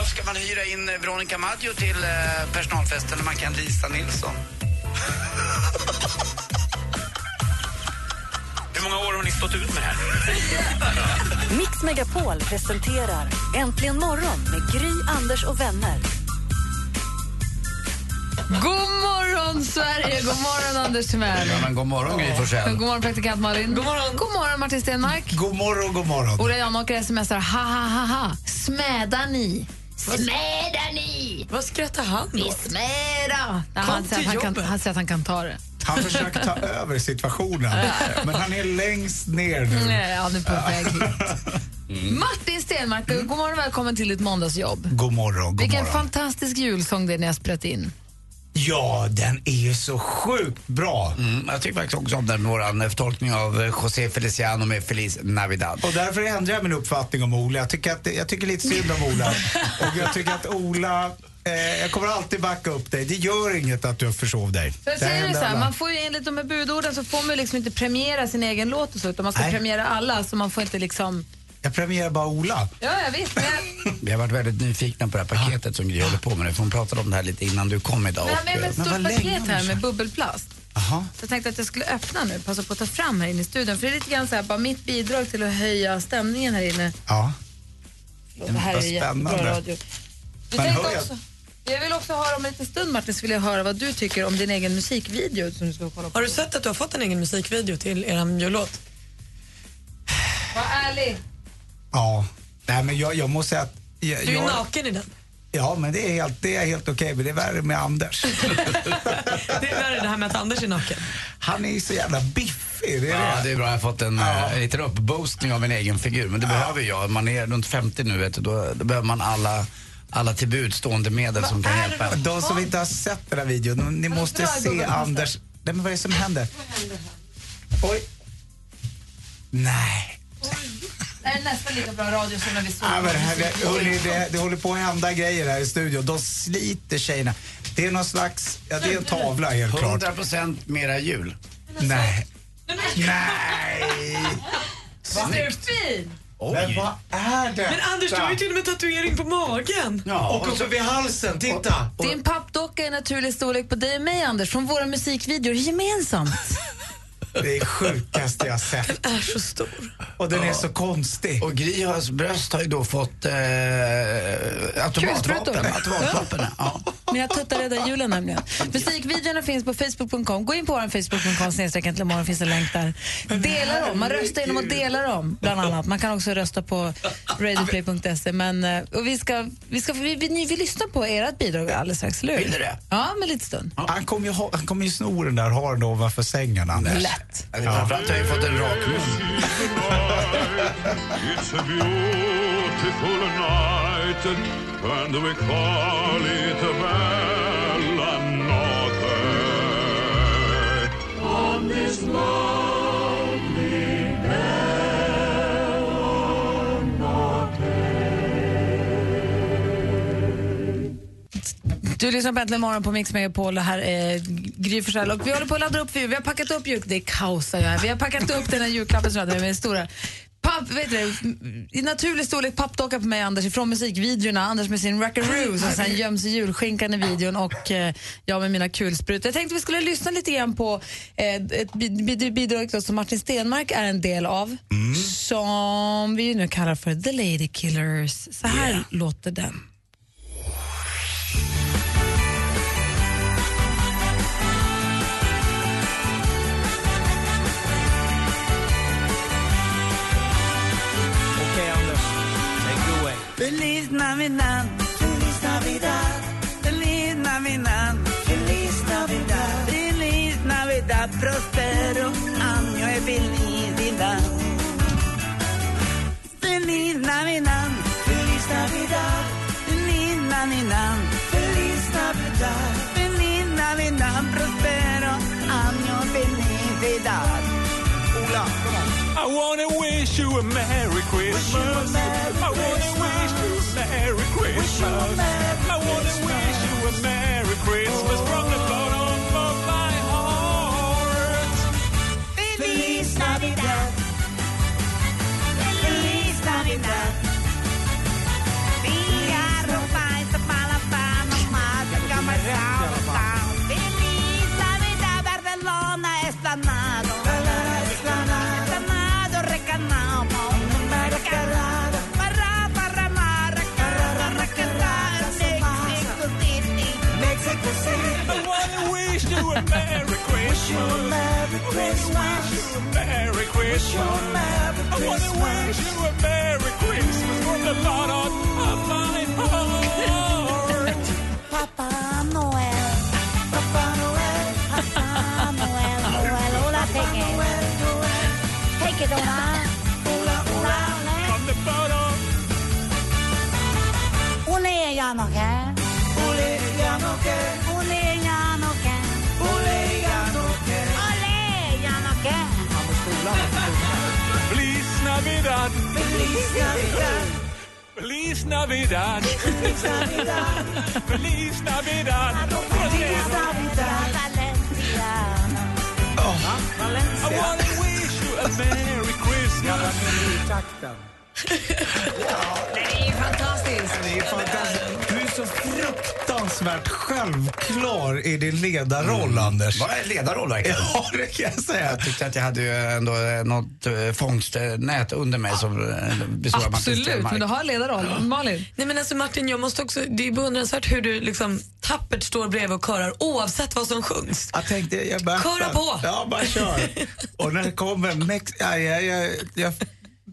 Då ska man hyra in Veronica Maggio till eh, personalfesten när man kan Lisa Nilsson. Hur många år har ni stått ut med det här? Mix Megapol presenterar Äntligen morgon med Gry, Anders och vänner. God morgon, Sverige! God morgon, Anders Timell. Ja, men god morgon, Gry Forssell. God morgon, praktikant Malin. God morgon, god morgon Martin Stenmark. God morgon, god morgon. Ola Janåker smsar ha, ha, ha, ha. Smädar ni? Smädar ni? Vad skrattar han Vi åt? smäda! Ja, Kom han, säger till att han, kan, jobbet. han säger att han kan ta det. Han försöker ta över situationen, men han är längst ner nu. Nej, han är på väg hit. Martin Stenmark, god morgon och välkommen till ditt måndagsjobb. God morgon, god Vilken morgon. fantastisk julsång det är ni har spelat in. Ja, den är ju så sjukt bra. Mm, jag tycker faktiskt också om den, vår tolkning av eh, José Feliciano med Feliz Navidad. Och därför ändrar jag min uppfattning om Ola. Jag tycker, att, jag tycker lite synd om Ola. Och jag tycker att Ola, eh, jag kommer alltid backa upp dig. Det gör inget att du försov dig. För säger det händer så här, man får ju enligt de här budorden så får man ju liksom inte premiera sin egen låt och så, utan man ska Nej. premiera alla så man får inte liksom... Jag premierar bara Ola. Ja, jag vet. Men Vi har varit väldigt nyfikna på det här paketet som Gry håller på med nu. för Hon pratade om det här lite innan du kom idag. men och, eh, ett Men stort vad länge paket här med bubbelplast. Aha. Så jag tänkte att jag skulle öppna nu, passa på att ta fram här inne i studion. För det är lite grann så här, bara mitt bidrag till att höja stämningen här inne. Ja. Det här är jättebra spännande. radio. Vi Men tänkte också, jag vill också höra om en liten stund Martin, så vill jag höra vad du tycker om din egen musikvideo som du ska kolla på. Har du sett att du har fått en egen musikvideo till er jullåt? Var ärlig. Ja. Nej, men jag, jag måste säga att... Jag, Du är jag, naken i den. Ja, men det är helt, det är helt okej. Men det är värre med Anders. Det är värre det här med att Anders är naken. Han är ju så jävla biffig. Det är Ja, det. det är bra. Jag har fått en, Ja. eh, liten uppboostning av min egen figur. Men det behöver jag. Man är runt 50 nu, vet du, då, då behöver man alla, alla till buds stående medel som kan hjälpa en. De som inte har sett den här videon, ni måste se. Anders. Nej, men vad är det som händer? Oj. Nej. Det här är nästan lika bra radio som när vi såg Ja, men det, här, det, hörni, det, det håller på att hända grejer här i studion. De sliter tjejerna. Det är någon slags, ja det är en tavla helt klart. 100% mera jul. Nej. Nej. Snyggt! Fin! Men vad är det? Men Anders, du har ju till och med tatuering på magen. Ja, Och uppe vid halsen, titta! Din pappdocka är naturlig storlek på dig och mig, Anders, från våra musikvideor gemensamt. Det är sjukaste jag sett. Den är så stor. Och den är så konstig. Och Gryhas bröst har ju då fått eh, automatvapen. automatvapen ja. Mina tuttar räddar julen nämligen. Musikvideorna finns på facebook.com. Gå in på vår facebook.com snedstreck äntligen finns en länk där. Dela dem. Man röstar genom att dela dem, bland annat. Man kan också rösta på radioplay.se. Men eh, och vi, ska, vi, ska, vi, vi, vi lyssnar på ert bidrag alldeles strax, eller hur? Vill du det? Ja, med lite stund. Han kommer ju, ha, han kommer ju sno den där har den ovanför sängen, Anders. Lätt. Ja. Framförallt har jag ju fått en rak mun. Du lyssnar på Äntligen morgon på Mix Megapol och här är Gry Forssell. Och vi håller på att ladda upp, vi har packat upp jul, det är kaos jag. Vi har packat upp den här julklappen som jag hade med stora Papp, vet du, I naturlig storlek pappdocka på mig Anders ifrån musikvideorna. Anders med sin Rockaroo som sen göms i julskinkan i videon och eh, jag med mina kulsprutor. Jag tänkte vi skulle lyssna lite grann på eh, ett bid- bid- bidrag då som Martin Stenmark är en del av som vi nu kallar för The Lady Killers. Så här låter den. Navidad, Feliz Navidad, Feliz Navidad, Feliz Navidad, Feliz Navidad, prospero. Año y felicidad. Feliz Navidad, Feliz Navidad, Feliz Navidad, Feliz Navidad, Feliz Navidad, I wanna wish you a Merry Christmas. I wanna wish you a Merry Christmas. I wanna wish you a Merry Christmas from the Christmas. Merry Christmas. I wish you a Merry Christmas from the bottom of my heart. Papa Noel. Papa Noel. Papa Noel. Noel. Take it. Feliz Navidad. Feliz Navidad. Feliz Navidad. Feliz Navidad. Feliz Navidad. Feliz Navidad. Valenciana. I wanna wish you a Merry Christmas. Det är ju fantastiskt. Det är fantastiskt. Du är så fruktansvärt självklar i din ledarroll, Anders. Vad är ledarroll verkligen? Ja, det kan jag säga. Jag tyckte att jag hade ju ändå eh, något eh, fångstnät under mig som eh, består av Martin Absolut, men du har ledarroll. Malin? Nej men alltså Martin, jag måste också, det är beundransvärt hur du liksom tappert står bredvid och körar oavsett vad som sjungs. Jag tänkte, jag bara, Köra på. Ja, bara kör. och när det kommer Mex... Ja, jag, jag, jag,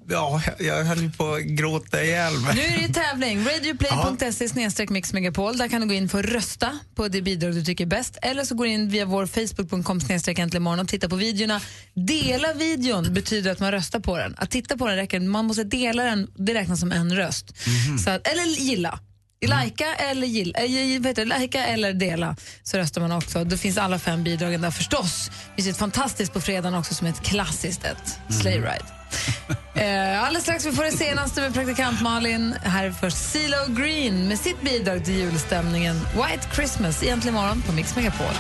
ja, jag höll ju på att gråta ihjäl mig. Nu är det tävling. Radioplay.se snedstreck mixmegapol. Där kan du gå in för att rösta på det bidrag du tycker är bäst. Eller så går du in via vår facebook.com snedstreck äntligen morgon och tittar på videorna. Dela videon betyder att man röstar på den. Att titta på den räcker Man måste dela den, det räknas som en röst. Så att, eller gilla. Lika eller, gilla, äh, vet du, lika eller dela så röstar man också. Då finns alla fem bidragen där förstås. Det finns ett fantastiskt på fredagen också som är ett klassiskt ett, Sleigh Ride. Eh, alldeles strax vi får det senaste med praktikant Malin. Här är först CeeLo Green med sitt bidrag till julstämningen White Christmas egentligen morgon på Mix Megapol.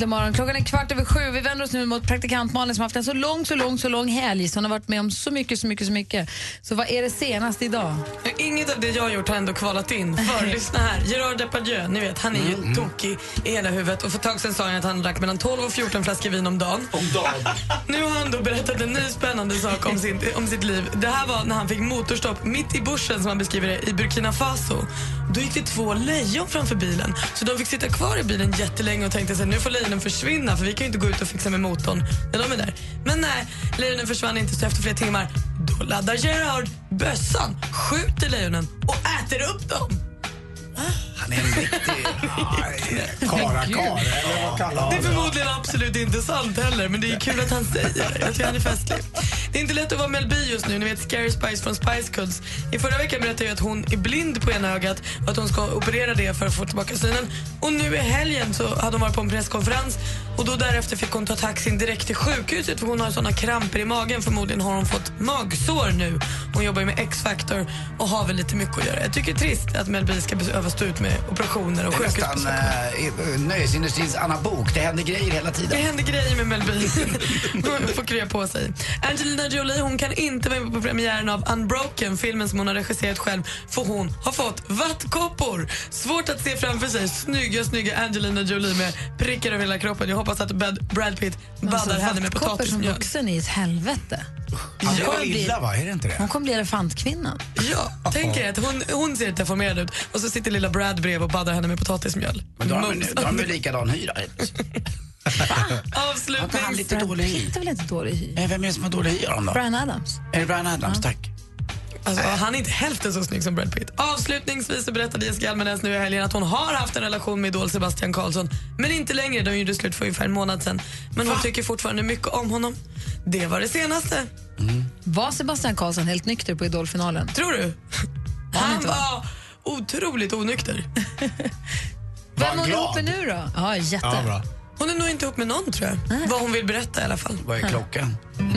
Egentligen morgon. Klockan är kvart över sju. Vi vänder oss nu mot praktikant Malin som har haft en så lång, så lång, så lång helg. Så hon har varit med om så mycket, så mycket, så mycket. Så vad är det senaste idag? Inget av det jag har gjort har ändå kvalat in. För lyssna här, Gerard Depardieu, ni vet han är ju tokig i hela huvudet och för ett tag sedan sa han att han drack mellan 12 och 14 flaskor vin om dagen. Om dagen. Nu har han då berättat en ny spännande sak om, sin, om sitt liv. Det här var när han fick motorstopp mitt i bushen som han beskriver det, i Burkina Faso. Då gick det två lejon framför bilen. Så de fick sitta kvar i bilen jättelänge och tänkte sig nu får lejonen försvinna för vi kan ju inte gå ut och fixa med motorn när de är där. Men nej, lejonen försvann inte så efter flera timmar då laddar Gerard bössan, skjuter lejonen och äter upp dem. Han är en riktig... Karakar, eller vad kallar Det man är förmodligen absolut inte sant heller, men det är kul att han säger det. Tycker han är festlig. Det är inte lätt att vara Mel B just nu. Ni vet Scary Spice från Spice Girls. I förra veckan berättade jag att hon är blind på ena ögat och att hon ska operera det för att få tillbaka synen. Och nu i helgen så hade hon varit på en presskonferens och då därefter fick hon ta taxin direkt till sjukhuset för hon har såna kramper i magen. Förmodligen har hon fått magsår nu. Hon jobbar ju med X-Factor och har väl lite mycket att göra. Jag tycker det är trist att Mel B ska behöva stå ut med operationer och Det är nästan sjukhusbesök. eh, nöjesindustrins Anna Bok. Det händer grejer hela Det tiden. händer grejer med Mel B. Får krya på sig. Angelina Jolie hon kan inte vara med på premiären av Unbroken, filmen som hon har regisserat själv, för hon har fått vattkoppor. Svårt att se framför sig snygga, snygga Angelina Jolie med prickar över hela kroppen. Jag hoppas att Brad, Brad Pitt baddar henne med vattkoppor som potatismjöl. vuxen är ett helvete. Ja, det var illa va, är det inte det? Hon kommer bli elefantkvinnan. Ja, tänk er att hon, hon ser deformerad ut och så sitter lilla Brad bredvid och baddar henne med potatismjöl. Men då har de, Mums. ju likadan hyra. Inte han lite dålig hy? Pitt är väl inte dålig hy? Eh, Vem är det som har dålig hy? Brian Adams. Är det Brian Adams? Tack. Alltså, han är inte hälften så snygg som Brad Pitt. Avslutningsvis så berättade Jessica Almenäs nu i helgen att hon har haft en relation med Idol Sebastian Karlsson. Men inte längre, de gjorde slut för ungefär en månad sedan. Men hon tycker fortfarande mycket om honom. Det var det senaste. Var Sebastian Karlsson helt nykter på Idolfinalen? Tror du? Han var otroligt onykter. Vem hon ihop med nu då? Ja, jätte. Ja, bra. Hon är nog inte ihop med någon tror jag. Vad hon vill berätta i alla fall. Vad är klockan?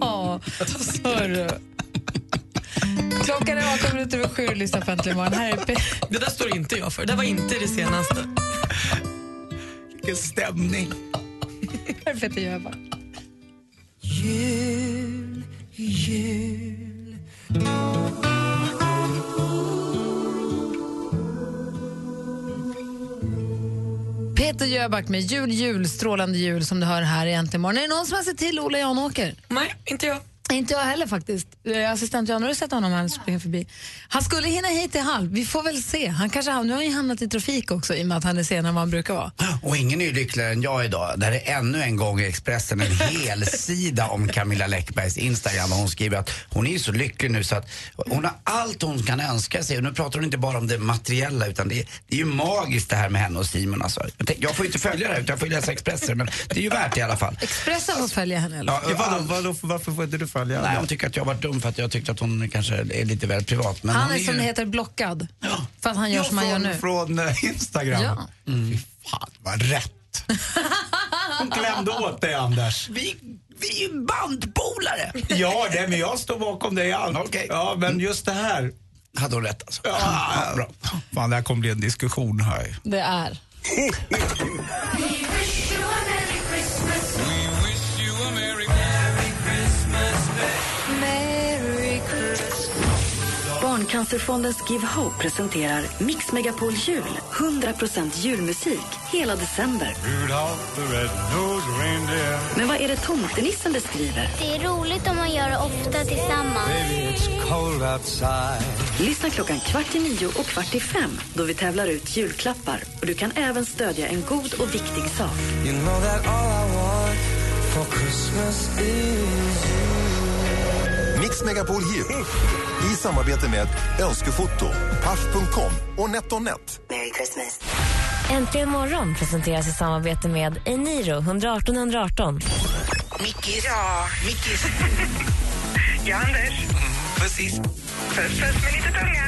Ja, hörru. Klockan är 18 minuter över sju och lyssnar på Äntligen morgon. Här är Det där står inte jag för. Det var inte det senaste. Vilken stämning. här är Peter Jöback. Jul, jul Peter Jöback med Jul, jul, strålande jul som du hör här i Äntligen morgon. Är det någon som har sett till Ola Janåker? Nej, inte jag. Inte jag heller faktiskt. Eh, Assistent Jan, har du sett honom här springa förbi? Han skulle hinna hit i halv. Vi får väl se. Han kanske, nu har han ju hamnat i trafik också i och med att han är senare än vad han brukar vara. Och ingen är lyckligare än jag idag. Där är ännu en gång i Expressen en hel sida om Camilla Läckbergs Instagram. Och hon skriver att hon är så lycklig nu så att hon har allt hon kan önska sig. Och nu pratar hon inte bara om det materiella utan det är, det är ju magiskt det här med henne och Simon. Alltså. Jag, får inte följa det här utan jag får läsa Expressen men det är ju värt det i alla fall. Expressen får följa henne. Eller? Ja, Ja, vadå, vadå, varför får inte du följa? Nej, hon tycker att jag har varit dum för att jag tyckte att hon kanske är lite väl privat. Men han är ju- som det heter blockad. För att han gör Ja, som han gör från, nu. från eh, Instagram. Ja. Fy fan, vad rätt. Hon klämde åt dig, Anders. Vi, vi är ju bandpolare! Ja, det, men jag står bakom dig i allt. Okej. Ja, men just det här. Hade hon rätt alltså? Ja, bra. Fan, det här kommer bli en diskussion här. Det är. Barncancerfondens Give Hope presenterar Mix Megapol Jul. 100% julmusik hela december. Men vad är det tomtenissen beskriver? Det är roligt om man gör det ofta tillsammans. Lyssna klockan kvart i nio och kvart i fem då vi tävlar ut julklappar. Och du kan även stödja en god och viktig sak. You know Mix Megapol Jul i samarbete med Önskefoto, Paff.com och NetOnNet. Merry Christmas. Äntligen morgon presenteras i samarbete med Eniro 118 118. Mickis. Ja, Mickis. ja, Anders. Precis. Puss, puss med lite tunga.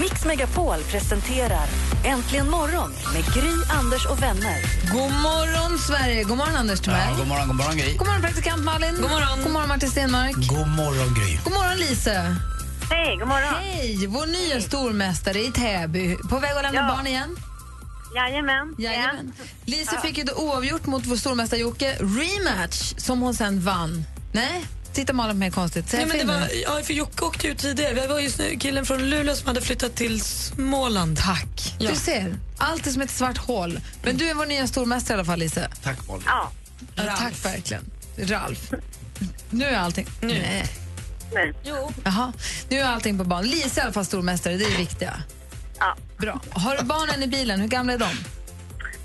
Mix Megapol presenterar Äntligen morgon med Gry, Anders och vänner. God morgon, Sverige! God morgon, Anders Timell. Ja, god morgon, god morgon Gry. God morgon, praktikant Malin. God morgon, god morgon Martin Stenmark. God morgon Gry. God morgon, Lise. Hej, god morgon. Hej! Vår nya stormästare i Täby. På väg att lämna Ja. barn igen? Jajamän. Jajamän. Lise fick ju oavgjort mot vår stormästare Jocke. Rematch, som hon sen vann. Nej, titta Malin på mig konstigt. Nej, men det nu. var, ja, för Jocke åkte ut tidigare. Det var just nu killen från Luleå som hade flyttat till Småland. Tack. Ja. Du ser, allt är som ett svart hål. Men du är vår nya stormästare i alla fall, Lise. Tack Molly. Ja. Ja, tack verkligen. Ralf. Nu är allting... Nej. Nej. Jo. Jaha, nu är allting på banan. Lise är i alla fall stormästare, det är det viktiga. Ja. Bra. Har du barnen i bilen? Hur gamla är de?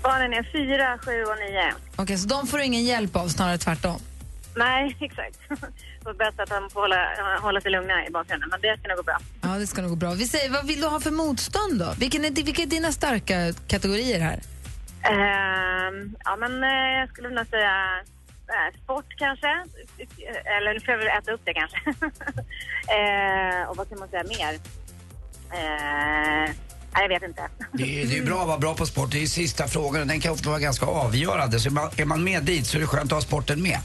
Barnen är fyra, sju och nio. Okej, så de får du ingen hjälp av, snarare tvärtom. Nej, exakt. Det är bäst att de får hålla, hålla sig lugna i bakgrunden, men det ska nog gå bra. Ja, det ska nog gå bra. Vi säger, vad vill du ha för motstånd då? Vilken är, vilka är dina starka kategorier här? Ehm, ja, men eh, jag skulle nog säga eh, sport kanske. Eller nu får jag väl äta upp det kanske. eh, och vad kan man säga mer? Nej, jag vet inte. Det är, det är bra att vara bra på sport. Det är sista frågan och den kan ofta vara ganska avgörande. Så är man, är man med dit så är det skönt att ha sporten med.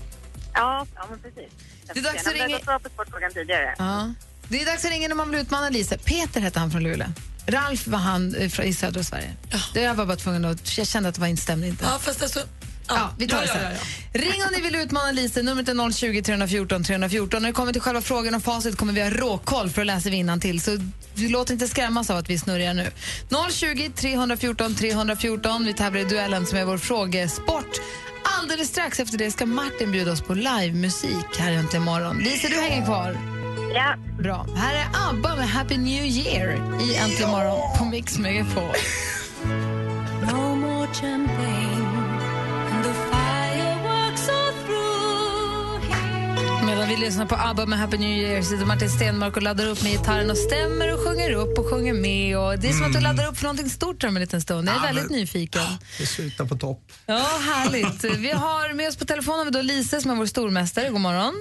Ja, ja men precis. Det är dags att Jag har ringa- på sportfrågan tidigare. Ja. Det är dags att ringa när man vill utmana Lise. Peter hette han från Luleå. Ralf var han eh, från- i södra Sverige. Det jag var bara tvungen att... Jag kände att det var inte stämde inte. Ja, fast alltså... Ja, vi tar det ja, sen. ja, ja. Ring om ni vill utmana Lise. Numret är 020 314 314. När det kommer till själva frågan och facit kommer vi ha råkoll för att läsa vinnaren till. Så låter inte skrämmas av att vi snurrar nu. 020 314 314. Vi tävlar i duellen som är vår frågesport. Alldeles strax efter det ska Martin bjuda oss på livemusik här i Äntligen. Lisa, du hänger kvar? Ja. Bra. Här är ABBA med Happy New Year i Äntligen morgon på Mix Megapol. Medan vi lyssnar på ABBA med Happy New Year sitter Martin Stenmark och laddar upp med gitarren och stämmer och sjunger upp och sjunger med. Och det är som att du laddar upp för någonting stort om en liten stund. Jag är Ja, väldigt men- nyfiken. Det slutar på topp. Ja, härligt. Vi har med oss på telefon har vi då Lise som är vår stormästare. God morgon.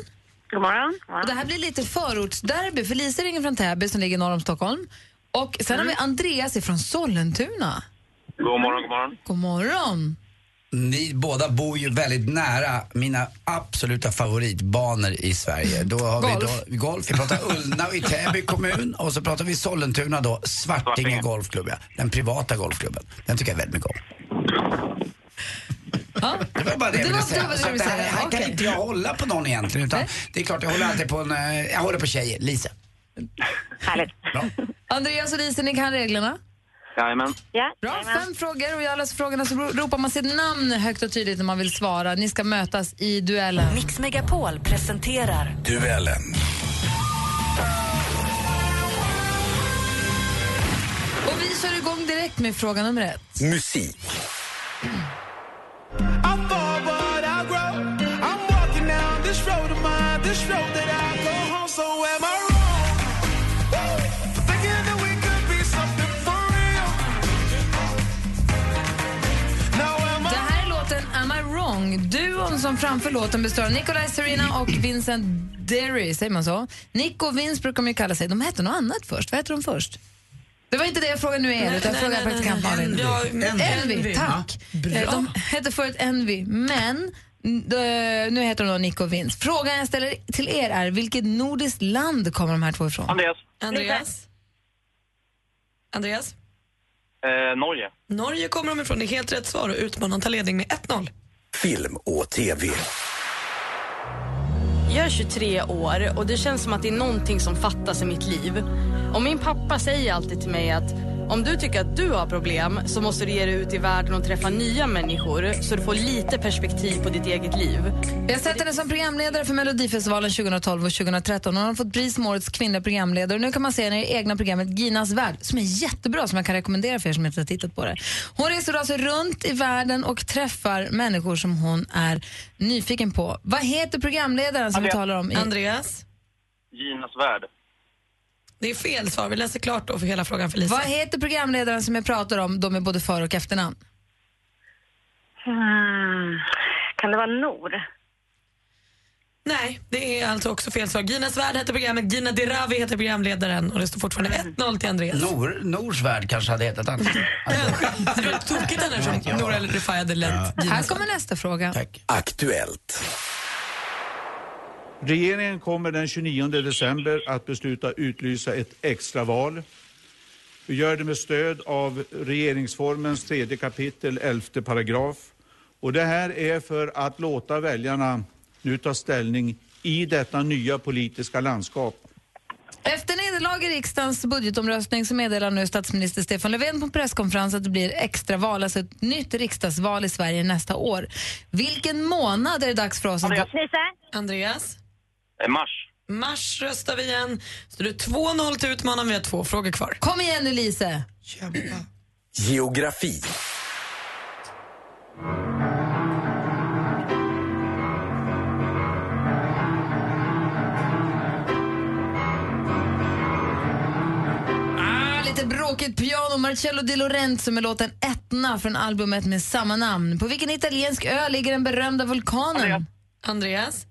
God morgon. Och det här blir lite förortsderby för Lise ringer från Täby som ligger norr om Stockholm. Och sen har vi Andreas ifrån Sollentuna. God morgon, god morgon. God morgon. Ni båda bor ju väldigt nära mina absoluta favoritbanor i Sverige. Då har Golf. vi då golf, vi pratar Ullna i Täby kommun och så pratar vi Sollentuna då, Svartinge golfklubb, ja. Den privata golfklubben. Den tycker jag väldigt mycket om. Det var bara det jag Det ville var- säga. det var det det här, ville här kan Okej. inte jag hålla på någon egentligen utan det är klart jag håller alltid på en, eh, jag håller på tjejer, Lisa. Härligt. Andreas och Lise, ni kan reglerna? Jajamän. Ja, Bra, fem frågor och i alla frågorna så ropar man sitt namn högt och tydligt när man vill svara. Ni ska mötas i duellen. Mix Megapol presenterar Duellen. Och vi kör igång direkt med fråga nummer ett. Musik. I'm Duon som framför låten består av Nikolaj Serena och Vincent Derry, säger man så? Nick och Vince brukar de ju kalla sig. De hette något annat först. Vad heter de först? Det var inte det jag frågade nu är, Nej, utan jag nej, praktikant Malin. Envy, Envy. tack. Ja, bra. Eh, De hette förut Envy, men eh, nu heter de då Nick och Vince. Frågan jag ställer till er är, vilket nordiskt land kommer de här två ifrån? Andreas. Andreas? Andreas? Eh, Norge. Norge kommer de ifrån. Det är helt rätt svar och utmanaren tar ledning med 1-0. Film och TV. Jag är 23 år och det känns som att det är någonting som fattas i mitt liv. Och min pappa säger alltid till mig att om du tycker att du har problem så måste du ge dig ut i världen och träffa nya människor så du får lite perspektiv på ditt eget liv. Jag har sett henne som programledare för Melodifestivalen 2012 och 2013. Hon har fått pris som årets kvinnliga programledare. Och nu kan man se henne i det egna programmet Ginas värld som är jättebra, som jag kan rekommendera för er som inte har tittat på det. Hon reser alltså runt i världen och träffar människor som hon är nyfiken på. Vad heter programledaren som vi Andreas. talar om? I... Andreas? Ginas värld. Det är fel svar. Vi läser klart då för hela frågan för Lisa. Vad heter programledaren som jag pratar om, de med både för och efternamn? Hmm. Kan det vara Nor? Nej, det är alltså också fel svar. Ginas värld heter programmet, Gina Dirawi heter programledaren och det står fortfarande 1-0 till Andreas. Nor, Nors värld kanske hade hetat annat. Det var tokigt annars om Nour El Refai hade lett Här Ginas kommer nästa fråga. Aktuellt. Regeringen kommer den 29 december att besluta utlysa ett extraval. Vi gör det med stöd av regeringsformens tredje kapitel, elfte paragraf. Och det här är för att låta väljarna nu ta ställning i detta nya politiska landskap. Efter nederlag i riksdagens budgetomröstning så meddelar nu statsminister Stefan Löfven på en presskonferens att det blir extraval, alltså ett nytt riksdagsval i Sverige nästa år. Vilken månad är det dags för oss att gå? Andreas? Eh, mars. Mars röstar vi igen. Så det är 2-0 till utmanaren. Vi har två frågor kvar. Kom igen nu Lise! Geografi. Ah, lite bråkigt piano, Marcello Di Lorenzo med låten Etna från albumet med samma namn. På vilken italiensk ö ligger den berömda vulkanen? Andreas?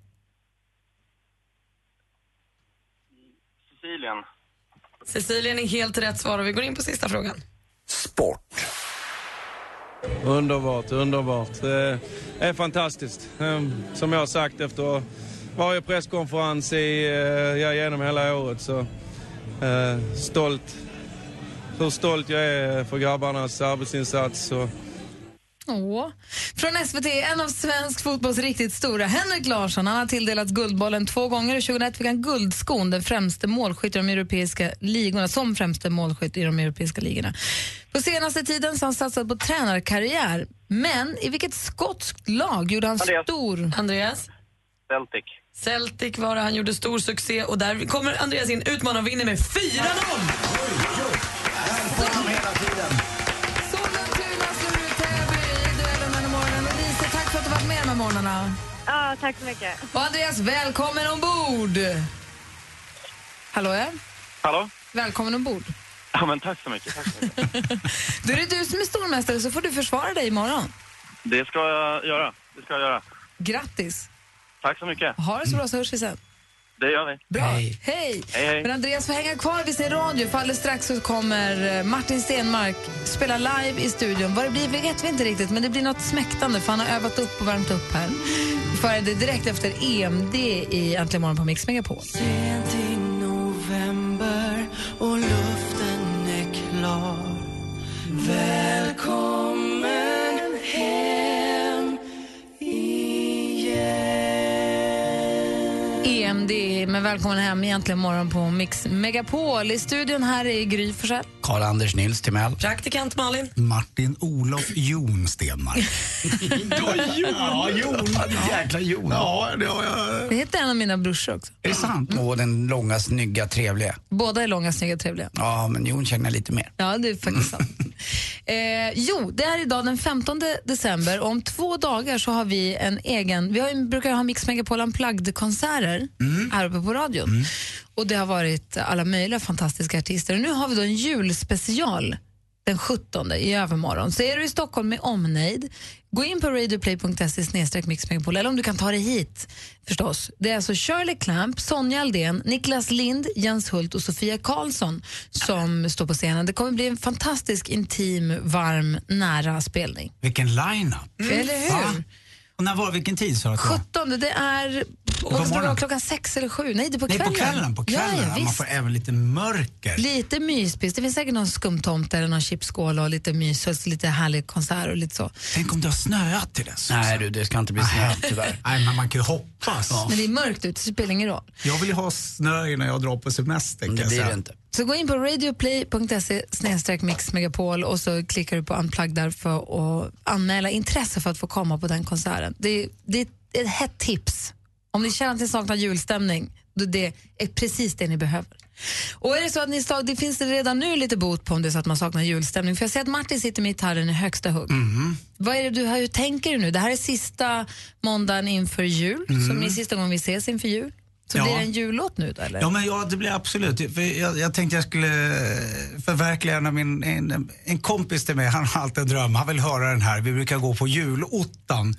Sicilien. Cecilien är helt rätt svar och vi går in på sista frågan. Underbart, underbart. Det är fantastiskt. Ehm, Som jag har sagt efter varje presskonferens i, eh, ja, genom hela året så eh, stolt. Hur stolt jag är för grabbarnas arbetsinsats. Och, Åh. Från SVT, en av svensk fotbolls riktigt stora, Henrik Larsson. Han har tilldelats Guldbollen två gånger och 2001 fick han Guldskon, den främste målskytt i de europeiska ligorna, som främste målskytt i de europeiska ligorna. På senaste tiden så har han satsat på tränarkarriär. Men i vilket skotskt lag gjorde han Andreas. stor... Andreas? Celtic. Celtic var det. Han gjorde stor succé och där kommer Andreas in, utmanar och vinner med 4-0! Sollentuna slår ut Täby i duellen mellan morgonen. Här morgnarna. Ja, tack så mycket. Och Andreas, välkommen ombord! Hallå ja? Hallå? Välkommen ombord. Ja, men tack så mycket. Tack så mycket. Då är det du som är stormästare så får du försvara dig imorgon. Det ska jag göra. Det ska jag göra. Grattis! Tack så mycket. Ha det så bra så hörs vi sen. Det gör vi. Bra. Hej. Hej, hej. Men Andreas får hänga kvar vid sin radio för alldeles strax så kommer eh, Martin Stenmark spela live i studion. Vad det blir vet vi inte riktigt men det blir något smäktande för han har övat upp och värmt upp här. Vi får det direkt efter EMD i Äntligen morgon på Mix Megapol. Sent i november och luften är klar Välkommen EMD med välkommen hem egentligen morgon på Mix Megapol. I studion här är Gry Forssell. Karl-Anders Nils Timell. Praktikant Malin. Martin Olof Jon Stenmark. Ja, Jon. Ja, Jon. Jäkla Jon. Ja, det har jag. Det heter en av mina brorsor också. Är det sant? Och den långa, snygga, trevliga. Båda är långa, snygga, trevliga. Ja, men Jon känner jag lite mer. Ja, det är faktiskt sant. Eh, jo, det är idag den 15 december och om två dagar så har vi en egen, vi har, brukar ha Mix Megapol Unplugged-konserter här uppe på radion. Och det har varit alla möjliga fantastiska artister. Och nu har vi då en julspecial den 17 i övermorgon. Så är du i Stockholm med omnejd, gå in på radioplay.se mixmegapol eller om du kan ta dig hit förstås. Det är alltså Shirley Clamp, Sonja Aldén, Niklas Lind, Jens Hult och Sofia Karlsson som står på scenen. Det kommer bli en fantastisk intim, varm, nära spelning. Vilken line-up. Eller hur? Va? Och när var vilken tid sa du att det var? 17, det är På vad ska det klockan sex eller sju? Nej, det är på Nej, kvällen. på kvällen. På kvällen. Ja, ja, Man får även lite mörker. Lite myspis. Det finns säkert någon skumtomte eller någon chipsskål och lite mys och lite härlig konsert och lite så. Tänk om det har snöat till dess. Nej du, det ska inte bli snö tyvärr. Nej, men man kan ju hoppas. Men det är mörkt ute, så det spelar ingen roll. Jag vill ju ha snö innan jag drar på semester. kan Det jag blir säga. det inte. Så gå in på radioplay.se mixmegapol och så klickar du på unplug där för att anmäla intresse för att få komma på den konserten. Det, det är ett hett tips. Om ni känner att ni saknar julstämning, då det är precis det ni behöver. Och är det så att ni det finns det redan nu lite bot på om det så att man saknar julstämning. För jag ser att Martin sitter med gitarren i högsta hugg. Vad är det du, hur tänker du nu? Det här är sista måndagen inför jul, Mm. som är sista gången vi ses inför jul. Så Ja. blir det en jullåt nu då eller? Ja, men ja, det blir absolut. För jag, jag tänkte jag skulle eh, förverkliga av min, en, en kompis till mig, han har alltid en dröm. Han vill höra den här. Vi brukar gå på julottan.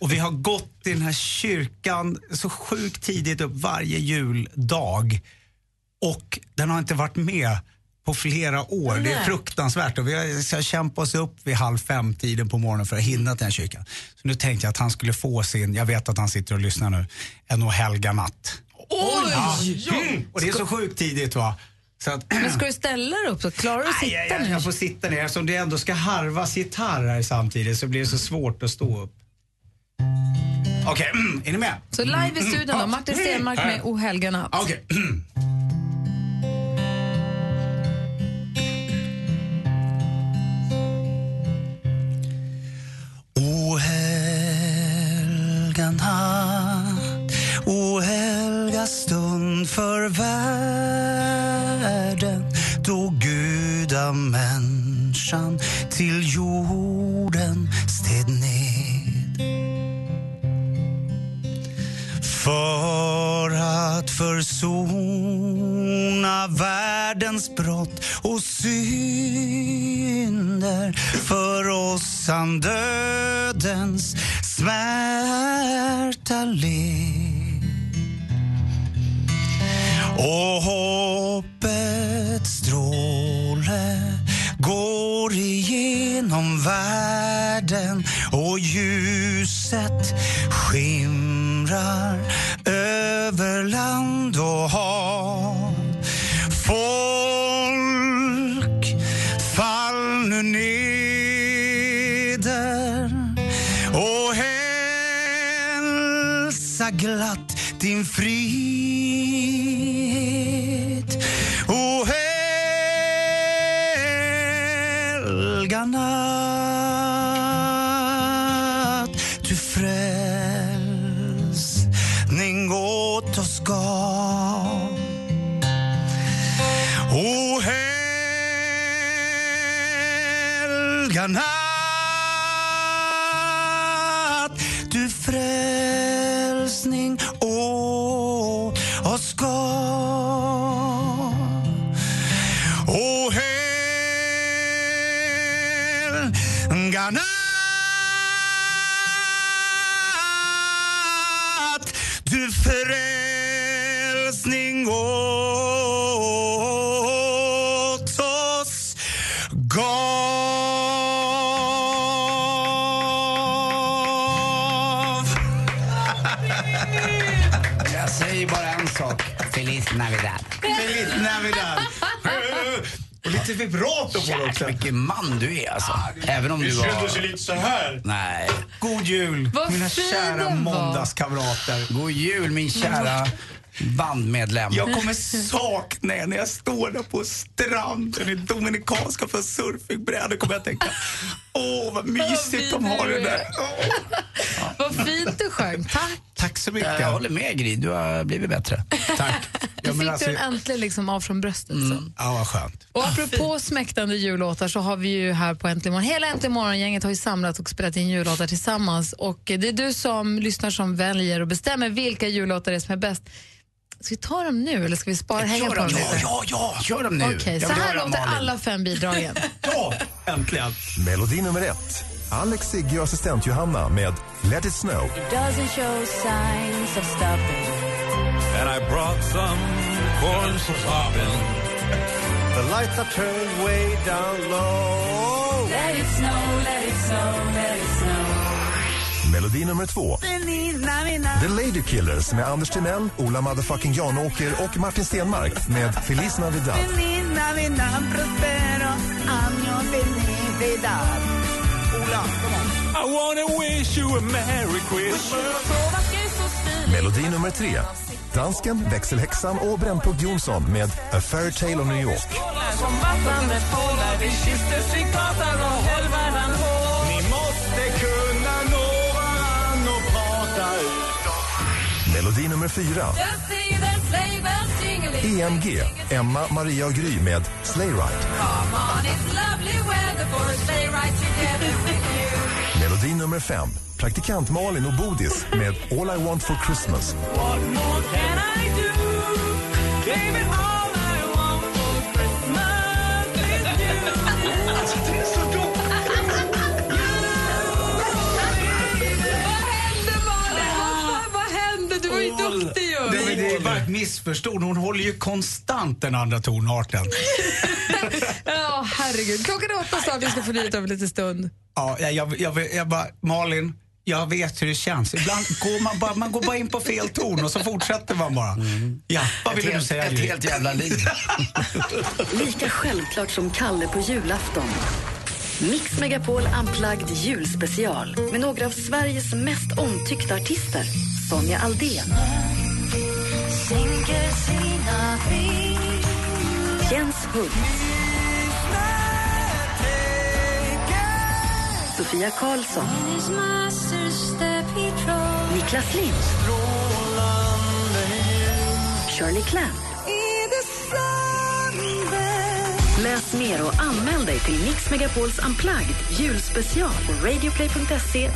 Och vi har gått i den här kyrkan så sjukt tidigt upp varje juldag. Och den har inte varit med på flera år. Det är Nej. fruktansvärt. Och vi har så kämpat oss upp vid halv fem tiden på morgonen för att hinna till den här kyrkan. Så nu tänkte jag att han skulle få sin, jag vet att han sitter och lyssnar nu, en och helga natt. Oj! Ja. Mm. Och det är så sjukt tidigt va. Att, Men ska du ställa dig upp så? Klarar du att Nej, sitta jag, nu? jag får sitta ner. Eftersom det ändå ska harvas gitarr här samtidigt så blir det så svårt att stå upp. Okej, mm, är ni med? Så live i studion då. Martin Stenmark med O helga natt. Okej. O helga natt, o helga stund för världen då gudamänniskan till jorden försona världens brott och synder för oss han dödens smärta led. Och hoppets stråle går igenom världen och ljuset skimrar din frihet. Jag säger bara en sak. Feliz Navidad. Feliz Navidad. Och lite vibrato på det också. Vilken man du är alltså. Även om du var... kändes ju lite så här. Nej. God jul, Vad mina fin kära den var. måndagskamrater. God jul min kära bandmedlem. Jag kommer sakna er när jag står där på stranden i Dominikanska för surfingbrädor. kommer jag tänka, åh vad mysigt de har det där. Vad fint du sjöng. Tack. Tack så mycket. Jag håller med Gry, du har blivit bättre. Tack. Du fick du den äntligen liksom av från bröstet. Så. Ja, vad skönt. Och apropå smäktande jullåtar så har vi ju här på Äntligen morgon, hela Äntligen morgon-gänget har ju samlat och spelat in jullåtar tillsammans och det är du som lyssnar som väljer och bestämmer vilka jullåtar det är som är bäst. Ska vi ta dem nu eller ska vi spara hänga på dem dem nu. lite? Ja, ja, kör dem nu. Okej, Jag så här låter alla fem bidragen. Ja, äntligen. Melodi nummer ett. Alex Sigge och assistent Johanna med Let it snow. Doesn't show signs of stopping. And I brought some corn for popping. The lights are turned way down low. Let it snow, let it snow, let it snow. Melodi nummer två. The Lady Killers med Anders Timell, Ola motherfucking Janåker och Martin Stenmark med Feliz Navidad. Ola, I wanna wish you a merry Christmas. Melodi nummer tre. Dansken, växelhäxan och Brännpunkt Jonsson med A Fairy Tale of New York. Melodi nummer fyra. EMG, Emma, Maria och Gry med Sleigh Ride. Melodi nummer fem. Praktikant Malin och Bodis med All I Want For Christmas. What more can I do? Baby, duktig ju. Det, det är bara ett missförstånd. Hon håller ju konstant den andra tonarten. Ja, herregud. Klockan är åtta snart, vi ska få nyheter om en liten stund. Ja, jag, jag, jag, jag bara, Malin, jag vet hur det känns. Ibland går man bara, man går bara in på fel ton och så fortsätter man bara. Ja, vad Ett vill du helt- säga? ett helt jävla liv. Lika självklart som Kalle på julafton. Mix Megapol Unplugged julspecial med några av Sveriges mest omtyckta artister. Sonja Aldén. Jens Hult, Sofia Karlsson. Niklas Lind, Shirley Clamp. Läs mer och anmäl dig till Mix Megapols Unplugged julspecial på radioplay.se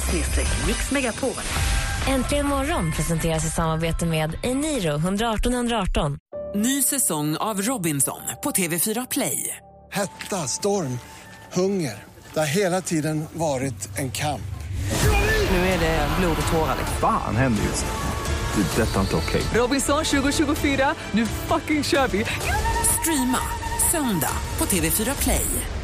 mixmegapol. Äntligen morgon presenteras i samarbete med Eniro 118 118. Ny säsong av Robinson på TV4 Play. Hetta, storm, hunger. Det har hela tiden varit en kamp. Nu är det blod och tårar. Fan händer just det. Det är detta inte okej. Robinson 2024, nu fucking kör vi! Streama söndag på TV4 Play.